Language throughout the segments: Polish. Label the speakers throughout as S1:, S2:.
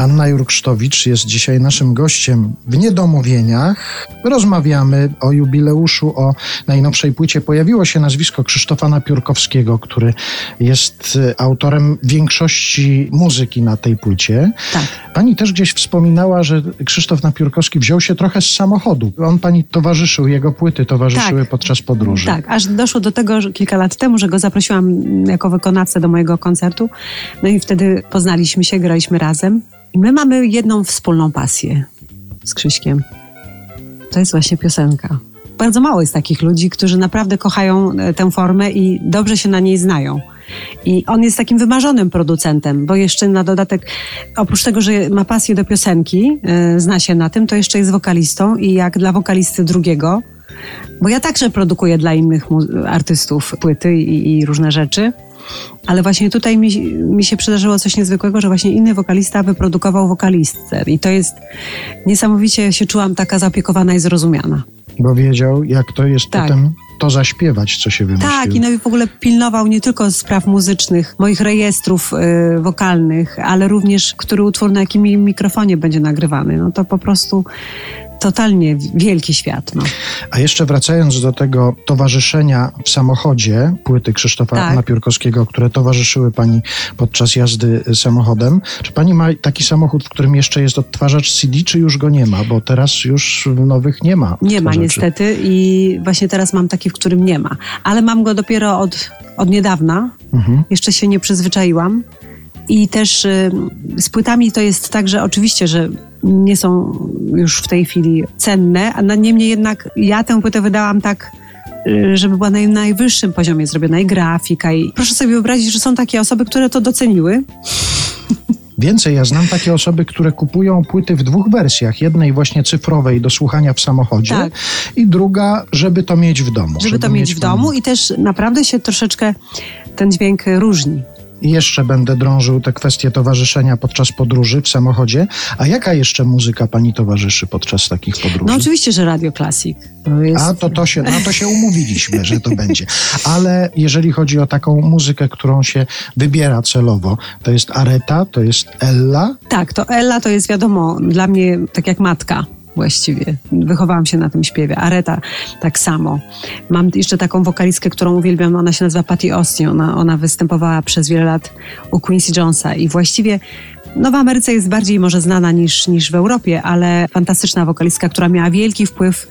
S1: Anna Jurksztowicz jest dzisiaj naszym gościem w Niedomówieniach. Rozmawiamy o jubileuszu, o najnowszej płycie. Pojawiło się nazwisko Krzysztofa Napiórkowskiego, który jest e, autorem większości muzyki na tej płycie.
S2: Tak.
S1: Pani też gdzieś wspominała, że Krzysztof Napiórkowski wziął się trochę z samochodu. On pani towarzyszył, jego płyty towarzyszyły
S2: Tak.
S1: podczas podróży.
S2: Tak, aż doszło do tego że kilka lat temu, że go zaprosiłam jako wykonawcę do mojego koncertu. No i wtedy poznaliśmy się, graliśmy razem. My mamy jedną wspólną pasję z Krzyśkiem. To jest właśnie piosenka. Bardzo mało jest takich ludzi, którzy naprawdę kochają e, tę formę i dobrze się na niej znają. I on jest takim wymarzonym producentem, bo jeszcze na dodatek, oprócz tego, że ma pasję do piosenki, e, zna się na tym, to jeszcze jest wokalistą i jak dla wokalisty drugiego, bo ja także produkuję dla innych artystów płyty i, i różne rzeczy. Ale właśnie tutaj mi, mi się przydarzyło coś niezwykłego, że właśnie inny wokalista wyprodukował wokalistce. I to jest niesamowicie się czułam taka zaopiekowana i zrozumiana.
S1: Bo wiedział, jak to jest
S2: Tak.
S1: potem to zaśpiewać, co się wymyślił.
S2: Tak, i no i w ogóle pilnował nie tylko spraw muzycznych, moich rejestrów y, wokalnych, ale również, który utwór na jakim mikrofonie będzie nagrywany. No to po prostu totalnie wielki świat. No.
S1: A jeszcze wracając do tego towarzyszenia w samochodzie, płyty Krzysztofa
S2: Tak.
S1: Napiórkowskiego, które towarzyszyły pani podczas jazdy samochodem, czy pani ma taki samochód, w którym jeszcze jest odtwarzacz CD, czy już go nie ma? Bo teraz już w nowych nie ma.
S2: Nie ma niestety i właśnie teraz mam taki, w którym nie ma. Ale mam go dopiero od, od niedawna.
S1: Mhm.
S2: Jeszcze się nie przyzwyczaiłam. I też y, z płytami to jest tak, że oczywiście, że nie są już w tej chwili cenne, a niemniej jednak ja tę płytę wydałam tak, y, żeby była na najwyższym poziomie zrobiona i grafika. I proszę sobie wyobrazić, że są takie osoby, które to doceniły.
S1: Więcej, ja znam takie osoby, które kupują płyty w dwóch wersjach. Jednej właśnie cyfrowej do słuchania w samochodzie
S2: Tak.
S1: i druga, żeby to mieć w domu.
S2: Żeby to mieć w domu i też naprawdę się troszeczkę ten dźwięk różni.
S1: Jeszcze będę drążył te kwestie towarzyszenia podczas podróży w samochodzie. A jaka jeszcze muzyka pani towarzyszy podczas takich podróży?
S2: No oczywiście, że Radio Classic. To jest...
S1: A to, to się, no to się umówiliśmy, że to będzie. Ale jeżeli chodzi o taką muzykę, którą się wybiera celowo, to jest Areta, to jest Ella.
S2: Tak, to Ella to jest wiadomo, dla mnie tak jak matka właściwie. Wychowałam się na tym śpiewie. Areta tak samo. Mam jeszcze taką wokalistkę, którą uwielbiam, ona się nazywa Patty Austin. Ona, ona występowała przez wiele lat u Quincy Jonesa i właściwie no w Ameryce jest bardziej może znana niż, niż w Europie, ale fantastyczna wokalistka, która miała wielki wpływ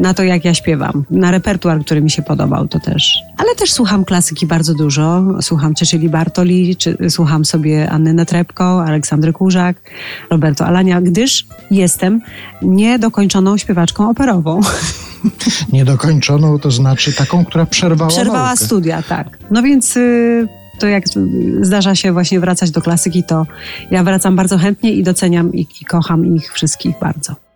S2: na to, jak ja śpiewam. Na repertuar, który mi się podobał, to też. Ale też słucham klasyki bardzo dużo. Słucham Cecilii Bartoli, czy słucham sobie Anny Netrebko, Aleksandry Kurzak, Roberto Alania, gdyż jestem niedokończoną śpiewaczką operową.
S1: Niedokończoną, to znaczy taką, która przerwała
S2: Przerwała
S1: naukę.
S2: studia, tak. No więc y, to jak zdarza się właśnie wracać do klasyki, to ja wracam bardzo chętnie i doceniam i, i kocham ich wszystkich bardzo.